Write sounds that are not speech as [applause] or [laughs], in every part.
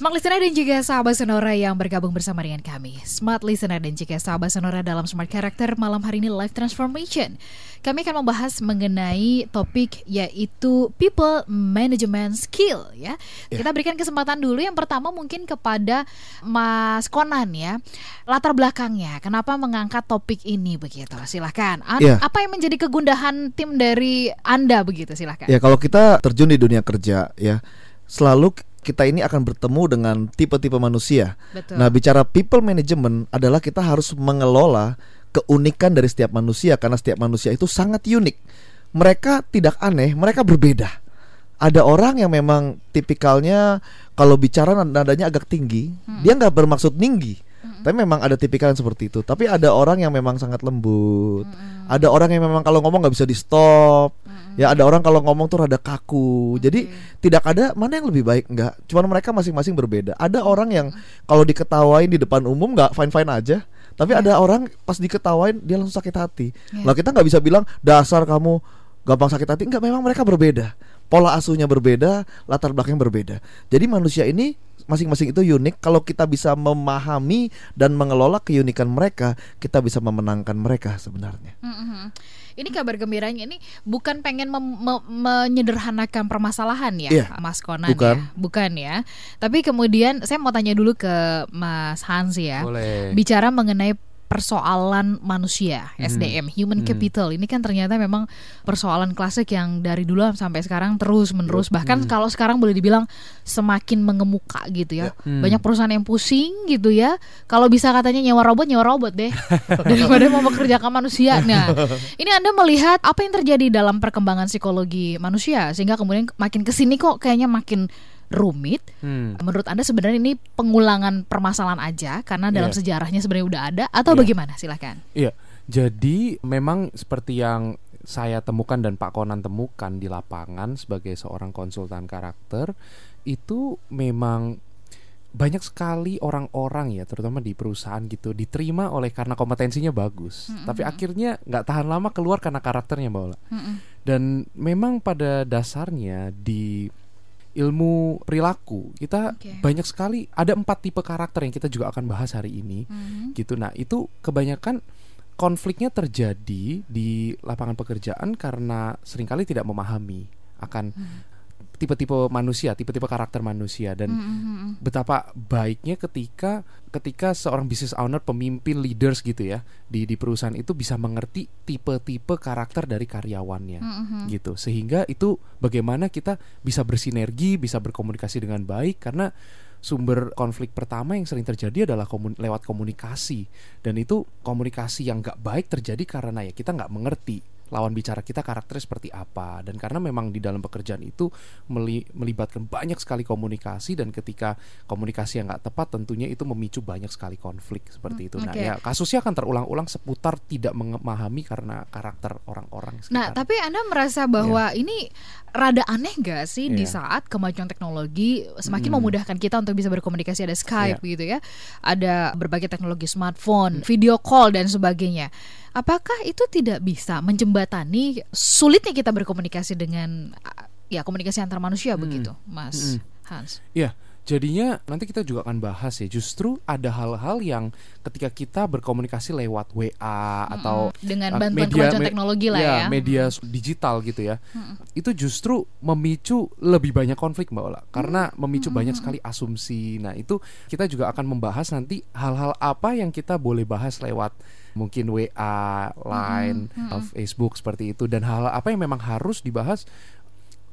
Smart Listener dan juga sahabat Sonora yang bergabung bersama dengan kami. Smart Listener dan juga sahabat Sonora dalam Smart Character malam hari ini Life Transformation. Kami akan membahas mengenai topik yaitu People Management Skill ya. Yeah. Kita berikan kesempatan dulu. Yang pertama mungkin kepada Mas Konan ya. Latar belakangnya, kenapa mengangkat topik ini begitu? Silahkan, An yeah. apa yang menjadi kegundahan tim dari Anda begitu? Silahkan Ya kalau kita terjun di dunia kerja ya Selalu kita ini akan bertemu dengan tipe-tipe manusia. Betul. Nah, bicara people management adalah kita harus mengelola keunikan dari setiap manusia karena setiap manusia itu sangat unik. Mereka tidak aneh, mereka berbeda. Ada orang yang memang tipikalnya kalau bicara nadanya agak tinggi, hmm. dia nggak bermaksud tinggi, hmm. tapi memang ada tipikal yang seperti itu. Tapi ada orang yang memang sangat lembut, hmm. ada orang yang memang kalau ngomong nggak bisa di stop. Hmm Ya ada orang kalau ngomong tuh rada kaku. Okay. Jadi tidak ada mana yang lebih baik enggak. Cuman mereka masing-masing berbeda. Ada orang yang kalau diketawain di depan umum nggak fine-fine aja. Tapi yeah. ada orang pas diketawain dia langsung sakit hati. Yeah. Lah kita nggak bisa bilang dasar kamu gampang sakit hati. Enggak, memang mereka berbeda. Pola asuhnya berbeda, latar belakangnya berbeda. Jadi manusia ini masing-masing itu unik. Kalau kita bisa memahami dan mengelola keunikan mereka, kita bisa memenangkan mereka sebenarnya. Mm -hmm ini kabar gembiranya ini bukan pengen menyederhanakan permasalahan ya, yeah. Mas Konan bukan. ya, bukan ya. Tapi kemudian saya mau tanya dulu ke Mas Hans ya, Boleh. bicara mengenai persoalan manusia hmm. SDM human hmm. capital ini kan ternyata memang persoalan klasik yang dari dulu sampai sekarang terus menerus bahkan hmm. kalau sekarang boleh dibilang semakin mengemuka gitu ya, ya. Hmm. banyak perusahaan yang pusing gitu ya kalau bisa katanya nyewa robot nyewa robot deh [laughs] daripada mau bekerjakan manusia nah [laughs] ini anda melihat apa yang terjadi dalam perkembangan psikologi manusia sehingga kemudian makin ke sini kok kayaknya makin rumit. Hmm. Menurut Anda sebenarnya ini pengulangan permasalahan aja karena dalam yeah. sejarahnya sebenarnya udah ada atau yeah. bagaimana? Silahkan. Iya. Yeah. Jadi memang seperti yang saya temukan dan Pak Konan temukan di lapangan sebagai seorang konsultan karakter itu memang banyak sekali orang-orang ya terutama di perusahaan gitu diterima oleh karena kompetensinya bagus mm -hmm. tapi akhirnya nggak tahan lama keluar karena karakternya mbak Ola mm -hmm. dan memang pada dasarnya di ilmu perilaku kita okay. banyak sekali ada empat tipe karakter yang kita juga akan bahas hari ini mm-hmm. gitu nah itu kebanyakan konfliknya terjadi di lapangan pekerjaan karena sering kali tidak memahami akan mm tipe-tipe manusia, tipe-tipe karakter manusia dan mm-hmm. betapa baiknya ketika ketika seorang business owner, pemimpin, leaders gitu ya di di perusahaan itu bisa mengerti tipe-tipe karakter dari karyawannya mm-hmm. gitu. Sehingga itu bagaimana kita bisa bersinergi, bisa berkomunikasi dengan baik karena sumber konflik pertama yang sering terjadi adalah komun lewat komunikasi dan itu komunikasi yang nggak baik terjadi karena ya kita nggak mengerti lawan bicara kita karakternya seperti apa dan karena memang di dalam pekerjaan itu meli melibatkan banyak sekali komunikasi dan ketika komunikasi yang nggak tepat tentunya itu memicu banyak sekali konflik seperti itu. Okay. Nah, ya kasusnya akan terulang-ulang seputar tidak memahami karena karakter orang-orang. Nah, tapi anda merasa bahwa yeah. ini rada aneh gak sih yeah. di iya. saat kemajuan teknologi semakin mm. memudahkan kita untuk bisa berkomunikasi ada Skype yeah. gitu ya, ada berbagai teknologi smartphone, video call dan sebagainya. Apakah itu tidak bisa menjembatani sulitnya kita berkomunikasi dengan ya komunikasi antar manusia hmm. begitu, Mas hmm. Hans? Iya. Jadinya nanti kita juga akan bahas ya justru ada hal-hal yang ketika kita berkomunikasi lewat WA hmm, atau dengan uh, bantuan media, kemajuan teknologi lah ya, ya media digital gitu ya. Hmm. Itu justru memicu lebih banyak konflik Mbak Ola karena memicu banyak sekali asumsi. Nah, itu kita juga akan membahas nanti hal-hal apa yang kita boleh bahas lewat mungkin WA, Line. Facebook seperti itu dan hal apa yang memang harus dibahas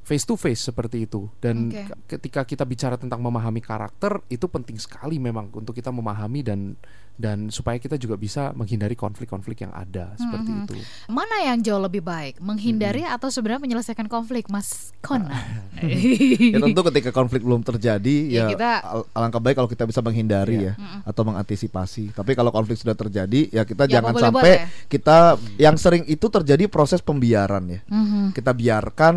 face to face seperti itu dan okay. ketika kita bicara tentang memahami karakter itu penting sekali memang untuk kita memahami dan dan supaya kita juga bisa menghindari konflik-konflik yang ada seperti mm -hmm. itu. Mana yang jauh lebih baik, menghindari mm -hmm. atau sebenarnya menyelesaikan konflik, Mas Kona? [laughs] [laughs] ya tentu ketika konflik belum terjadi ya, ya kita, al alangkah baik kalau kita bisa menghindari iya. ya mm -hmm. atau mengantisipasi. Tapi kalau konflik sudah terjadi ya kita ya, jangan sampai boleh. kita yang sering itu terjadi proses pembiaran ya. Mm -hmm. Kita biarkan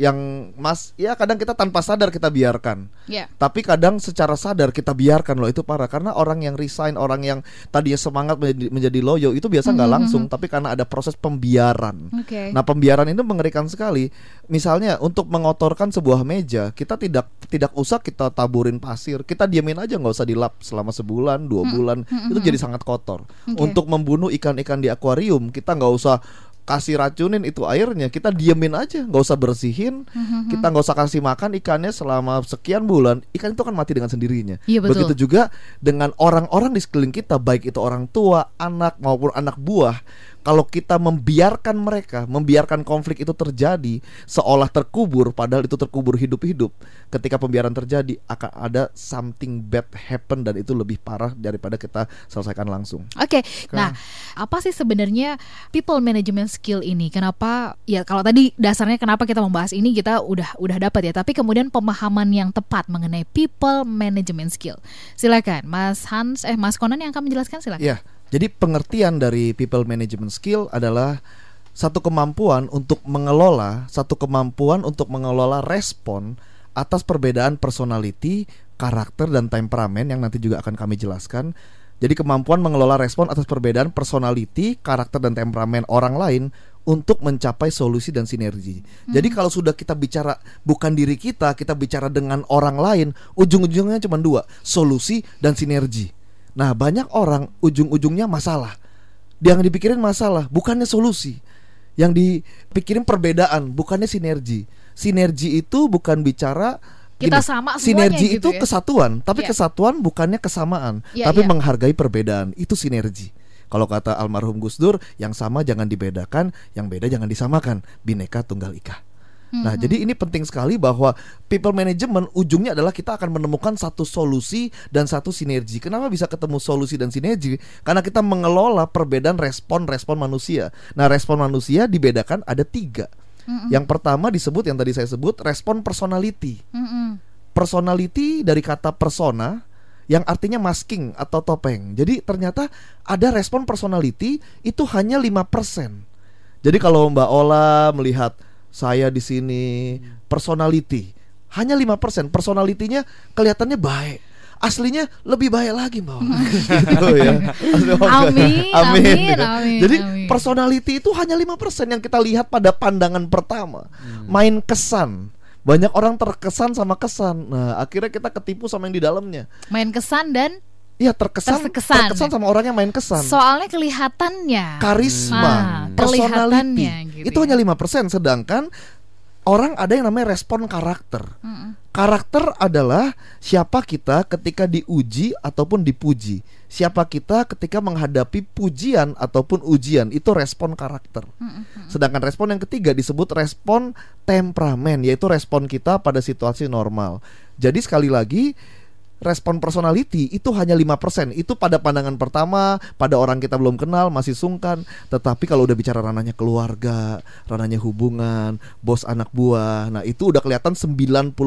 yang Mas ya kadang kita tanpa sadar kita biarkan. Yeah. Tapi kadang secara sadar kita biarkan loh itu parah karena orang yang resign, orang yang tadinya semangat menjadi, menjadi loyo itu biasa nggak mm -hmm. langsung tapi karena ada proses pembiaran. Okay. Nah, pembiaran itu mengerikan sekali. Misalnya untuk mengotorkan sebuah meja, kita tidak tidak usah kita taburin pasir, kita diamin aja nggak usah dilap selama sebulan, dua hmm. bulan, mm -hmm. itu jadi sangat kotor. Okay. Untuk membunuh ikan-ikan di akuarium, kita nggak usah kasih racunin itu airnya kita diemin aja nggak usah bersihin mm-hmm. kita nggak usah kasih makan ikannya selama sekian bulan ikan itu kan mati dengan sendirinya iya, betul. begitu juga dengan orang-orang di sekeliling kita baik itu orang tua anak maupun anak buah kalau kita membiarkan mereka, membiarkan konflik itu terjadi seolah terkubur padahal itu terkubur hidup-hidup. Ketika pembiaran terjadi akan ada something bad happen dan itu lebih parah daripada kita selesaikan langsung. Oke. Okay. Nah, apa sih sebenarnya people management skill ini? Kenapa ya kalau tadi dasarnya kenapa kita membahas ini kita udah udah dapat ya, tapi kemudian pemahaman yang tepat mengenai people management skill. Silakan Mas Hans eh Mas Konan yang akan menjelaskan silakan. Iya. Jadi pengertian dari people management skill adalah satu kemampuan untuk mengelola, satu kemampuan untuk mengelola respon atas perbedaan personality, karakter dan temperamen yang nanti juga akan kami jelaskan. Jadi kemampuan mengelola respon atas perbedaan personality, karakter dan temperamen orang lain untuk mencapai solusi dan sinergi. Hmm. Jadi kalau sudah kita bicara bukan diri kita, kita bicara dengan orang lain, ujung-ujungnya cuma dua, solusi dan sinergi. Nah, banyak orang ujung-ujungnya masalah. Yang dipikirin masalah, bukannya solusi. Yang dipikirin perbedaan, bukannya sinergi. Sinergi itu bukan bicara kita gini, sama sinergi gitu itu ya? kesatuan, tapi yeah. kesatuan bukannya kesamaan, yeah, tapi yeah. menghargai perbedaan. Itu sinergi. Kalau kata almarhum Gus Dur, yang sama jangan dibedakan, yang beda jangan disamakan. Bineka Tunggal Ika. Nah, jadi ini penting sekali bahwa people management ujungnya adalah kita akan menemukan satu solusi dan satu sinergi. Kenapa bisa ketemu solusi dan sinergi? Karena kita mengelola perbedaan respon-respon manusia. Nah, respon manusia dibedakan ada tiga. Mm-hmm. Yang pertama disebut yang tadi saya sebut respon personality. Mm-hmm. Personality dari kata persona yang artinya masking atau topeng. Jadi ternyata ada respon personality itu hanya 5%. Jadi kalau Mbak Ola melihat saya di sini personality. Hanya lima persen personalitinya kelihatannya baik. Aslinya lebih baik lagi mbak. [laughs] Gitu ya. Amin, amin amin amin jadi amin. personality itu hanya lima persen yang kita lihat pada pandangan pertama. Hmm. main kesan. Banyak orang terkesan sama kesan. Nah akhirnya kita ketipu sama yang di dalamnya. Main kesan dan Iya terkesan, terkesan terkesan sama orang yang main kesan. Soalnya kelihatannya karisma, hmm. personality gitu itu ya. hanya lima persen, sedangkan orang ada yang namanya respon karakter. Hmm. Karakter adalah siapa kita ketika diuji ataupun dipuji. Siapa kita ketika menghadapi pujian ataupun ujian itu respon karakter. Hmm. Sedangkan respon yang ketiga disebut respon temperamen, yaitu respon kita pada situasi normal. Jadi sekali lagi respon personality itu hanya 5% Itu pada pandangan pertama, pada orang kita belum kenal, masih sungkan. Tetapi kalau udah bicara ranahnya keluarga, ranahnya hubungan, bos anak buah, nah itu udah kelihatan 95%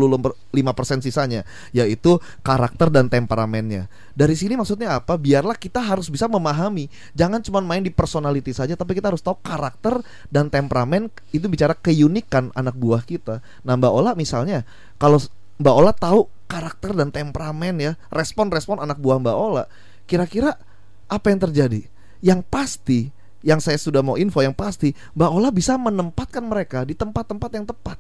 sisanya, yaitu karakter dan temperamennya. Dari sini maksudnya apa? Biarlah kita harus bisa memahami, jangan cuma main di personality saja, tapi kita harus tahu karakter dan temperamen itu bicara keunikan anak buah kita. Nah, Mbak Ola misalnya, kalau Mbak Ola tahu karakter dan temperamen ya, respon-respon anak buah Mbak Ola. Kira-kira apa yang terjadi? Yang pasti, yang saya sudah mau info yang pasti, Mbak Ola bisa menempatkan mereka di tempat-tempat yang tepat.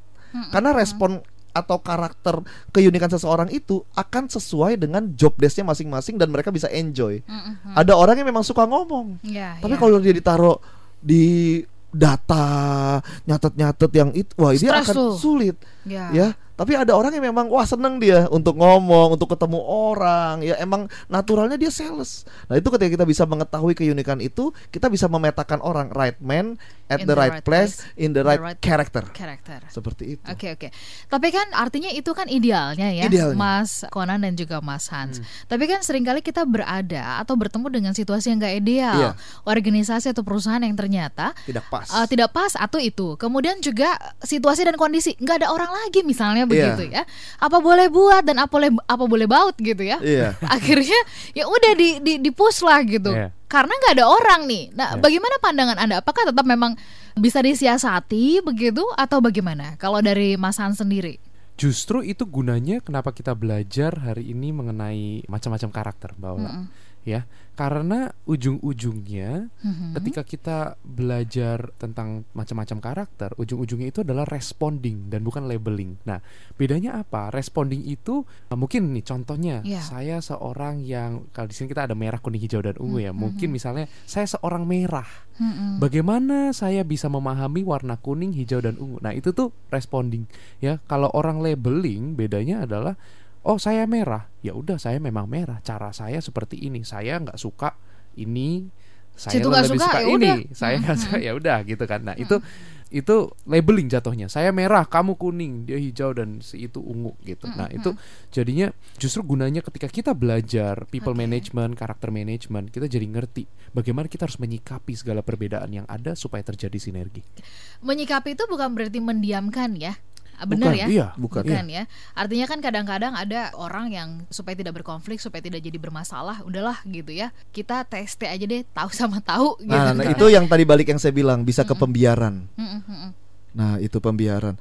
Karena respon atau karakter keunikan seseorang itu akan sesuai dengan job desknya masing-masing dan mereka bisa enjoy. Ada orang yang memang suka ngomong, yeah, tapi yeah. kalau dia ditaruh di data nyatet-nyatet yang itu, wah ini akan sulit, yeah. ya Tapi ada orang yang memang wah seneng dia untuk ngomong, untuk ketemu orang, ya emang naturalnya dia sales. Nah itu ketika kita bisa mengetahui keunikan itu, kita bisa memetakan orang right man at the, the right, right place, place in the right, the right character. Character. Seperti itu. Oke okay, oke. Okay. Tapi kan artinya itu kan idealnya ya, idealnya. Mas Conan dan juga Mas Hans. Hmm. Tapi kan sering kali kita berada atau bertemu dengan situasi yang gak ideal, iya. organisasi atau perusahaan yang ternyata tidak pas, uh, tidak pas atau itu. Kemudian juga situasi dan kondisi nggak ada orang lagi misalnya Iya. begitu yeah. ya. Apa boleh buat dan apa boleh apa boleh baut gitu ya. Yeah. [laughs] Akhirnya ya udah di di, di push lah gitu. Yeah. Karena nggak ada orang nih. Nah, yeah. bagaimana pandangan Anda? Apakah tetap memang bisa disiasati begitu atau bagaimana? Kalau dari Mas Han sendiri? Justru itu gunanya kenapa kita belajar hari ini mengenai macam-macam karakter, Mbak Ola. Mm -hmm ya karena ujung-ujungnya mm-hmm. ketika kita belajar tentang macam-macam karakter ujung-ujungnya itu adalah responding dan bukan labeling nah bedanya apa responding itu nah, mungkin nih contohnya yeah. saya seorang yang kalau di sini kita ada merah kuning hijau dan ungu mm-hmm. ya mungkin misalnya saya seorang merah mm-hmm. bagaimana saya bisa memahami warna kuning hijau dan ungu nah itu tuh responding ya kalau orang labeling bedanya adalah oh saya merah. Ya udah saya memang merah. Cara saya seperti ini. Saya nggak suka ini. Saya Situ lebih suka, suka ya ini. udah. saya nggak suka. Ya udah gitu kan. Nah itu itu labeling jatuhnya. Saya merah kamu kuning dia hijau dan si itu ungu gitu. Nah itu jadinya justru gunanya ketika kita belajar people okay. management karakter management kita jadi ngerti bagaimana kita harus menyikapi segala perbedaan yang ada supaya terjadi sinergi. Menyikapi itu bukan berarti mendiamkan ya benar ya? iya bukan, bukan iya. ya? Artinya kan kadang-kadang ada orang yang supaya tidak berkonflik supaya tidak jadi bermasalah udahlah gitu ya. Kita tes aja deh tahu sama tahu gitu nah, nah itu yang tadi balik yang saya bilang bisa ke pembiaran. Nah itu pembiaran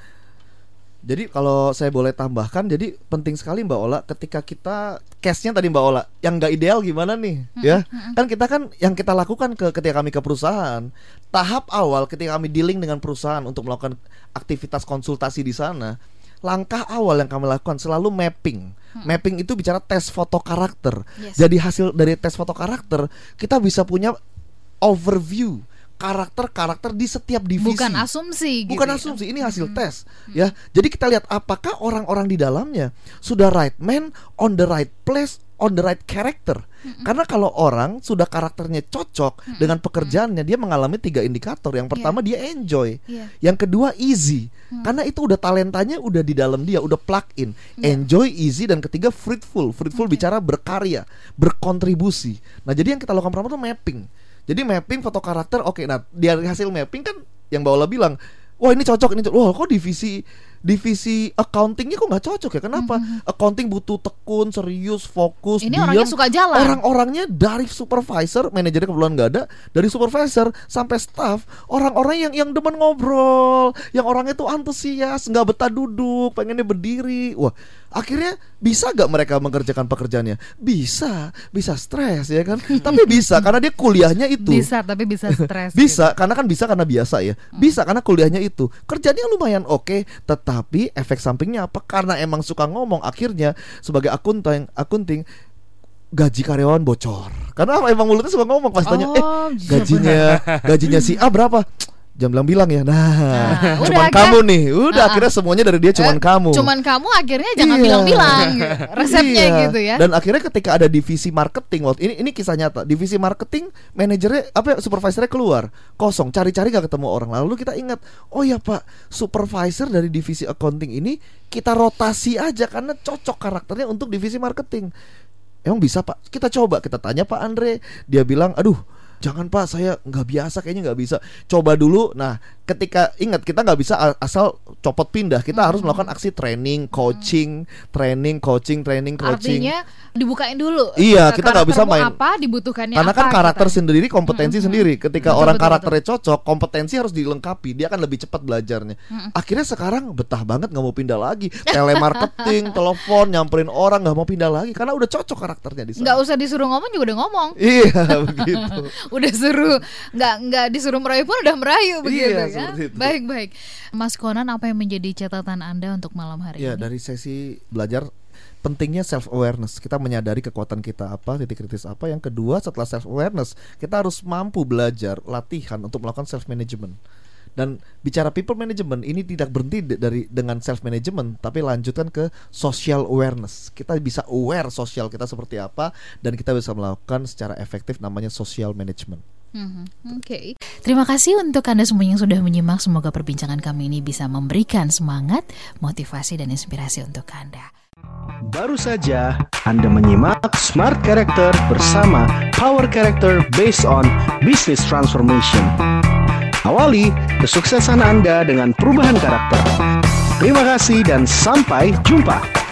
jadi kalau saya boleh tambahkan, jadi penting sekali Mbak Ola ketika kita case-nya tadi Mbak Ola yang nggak ideal gimana nih, hmm, ya? Hmm. Kan kita kan yang kita lakukan ke ketika kami ke perusahaan, tahap awal ketika kami dealing dengan perusahaan untuk melakukan aktivitas konsultasi di sana, langkah awal yang kami lakukan selalu mapping. Hmm. Mapping itu bicara tes foto karakter. Yes. Jadi hasil dari tes foto karakter kita bisa punya overview karakter-karakter di setiap divisi. Bukan asumsi. Gitu Bukan ya? asumsi. Ini hasil hmm. tes, hmm. ya. Jadi kita lihat apakah orang-orang di dalamnya sudah right man on the right place on the right character. Hmm. Karena kalau orang sudah karakternya cocok hmm. dengan pekerjaannya, dia mengalami tiga indikator. Yang pertama yeah. dia enjoy, yeah. yang kedua easy, hmm. karena itu udah talentanya udah di dalam dia, udah plug in. Yeah. Enjoy, easy, dan ketiga fruitful. Fruitful okay. bicara berkarya, berkontribusi. Nah jadi yang kita lakukan pertama itu mapping jadi mapping foto karakter oke okay, nah dari hasil mapping kan yang Ola bilang wah ini cocok ini cocok. wah kok divisi divisi accountingnya kok nggak cocok ya kenapa mm-hmm. accounting butuh tekun serius fokus ini diam. orangnya suka jalan orang-orangnya dari supervisor manajernya kebetulan nggak ada dari supervisor sampai staff orang-orang yang yang demen ngobrol yang orangnya tuh antusias nggak betah duduk pengennya berdiri wah akhirnya bisa gak mereka mengerjakan pekerjaannya? Bisa. Bisa stres ya kan? [laughs] Tapi bisa karena dia kuliahnya itu. Bisa tapi bisa stres [laughs] bisa gitu. karena kan bisa karena biasa ya. Hmm. bisa karena kuliahnya itu. Kerjanya lumayan oke okay, tetapi efek sampingnya apa? Karena emang suka ngomong akhirnya sebagai akunting akunting gaji karyawan bocor. Karena emang mulutnya suka ngomong pas oh, tanya eh iya, gajinya gajinya si A berapa [laughs] jam bilang-bilang ya. Nah, nah cuman udah, kamu kan? nih. Udah nah, akhirnya semuanya dari dia cuman eh, kamu. Cuman kamu akhirnya jangan iya. bilang-bilang [laughs] resepnya iya. gitu ya. Dan akhirnya ketika ada divisi marketing waktu ini ini kisah nyata. Divisi marketing manajernya apa ya, supervisornya keluar, kosong, cari-cari gak ketemu orang. Lalu kita ingat, oh ya Pak, supervisor dari divisi accounting ini kita rotasi aja karena cocok karakternya untuk divisi marketing. Emang bisa Pak? Kita coba, kita tanya Pak Andre, dia bilang, aduh jangan pak saya nggak biasa kayaknya nggak bisa. Coba dulu. Nah ketika ingat kita nggak bisa asal copot pindah. Kita hmm. harus melakukan aksi training coaching hmm. training coaching training coaching. Artinya dibukain dulu. Iya kita nggak bisa main. apa dibutuhkannya karena kan apa, karakter kita. sendiri kompetensi hmm. sendiri. Ketika betul, orang betul, karakternya betul. cocok kompetensi harus dilengkapi. Dia akan lebih cepat belajarnya. Hmm. akhirnya sekarang betah banget nggak mau pindah lagi. Telemarketing [laughs] telepon nyamperin orang nggak mau pindah lagi. Karena udah cocok karakternya di sana. Nggak usah disuruh ngomong juga udah ngomong. Iya [laughs] begitu. [laughs] Udah suruh nggak nggak disuruh merayu pun udah merayu begitu. iya, ya. Baik baik. Mas Konan apa yang menjadi catatan Anda untuk malam hari ya, ini? Ya dari sesi belajar pentingnya self awareness. Kita menyadari kekuatan kita apa, titik kritis apa. Yang kedua setelah self awareness, kita harus mampu belajar latihan untuk melakukan self management. Dan bicara people management ini tidak berhenti dari dengan self management tapi lanjutkan ke social awareness. Kita bisa aware sosial kita seperti apa dan kita bisa melakukan secara efektif namanya social management. Hmm, Oke, okay. terima kasih untuk Anda semua yang sudah menyimak. Semoga perbincangan kami ini bisa memberikan semangat, motivasi, dan inspirasi untuk Anda. Baru saja Anda menyimak Smart Character bersama Power Character based on Business Transformation. Awali kesuksesan Anda dengan perubahan karakter. Terima kasih dan sampai jumpa.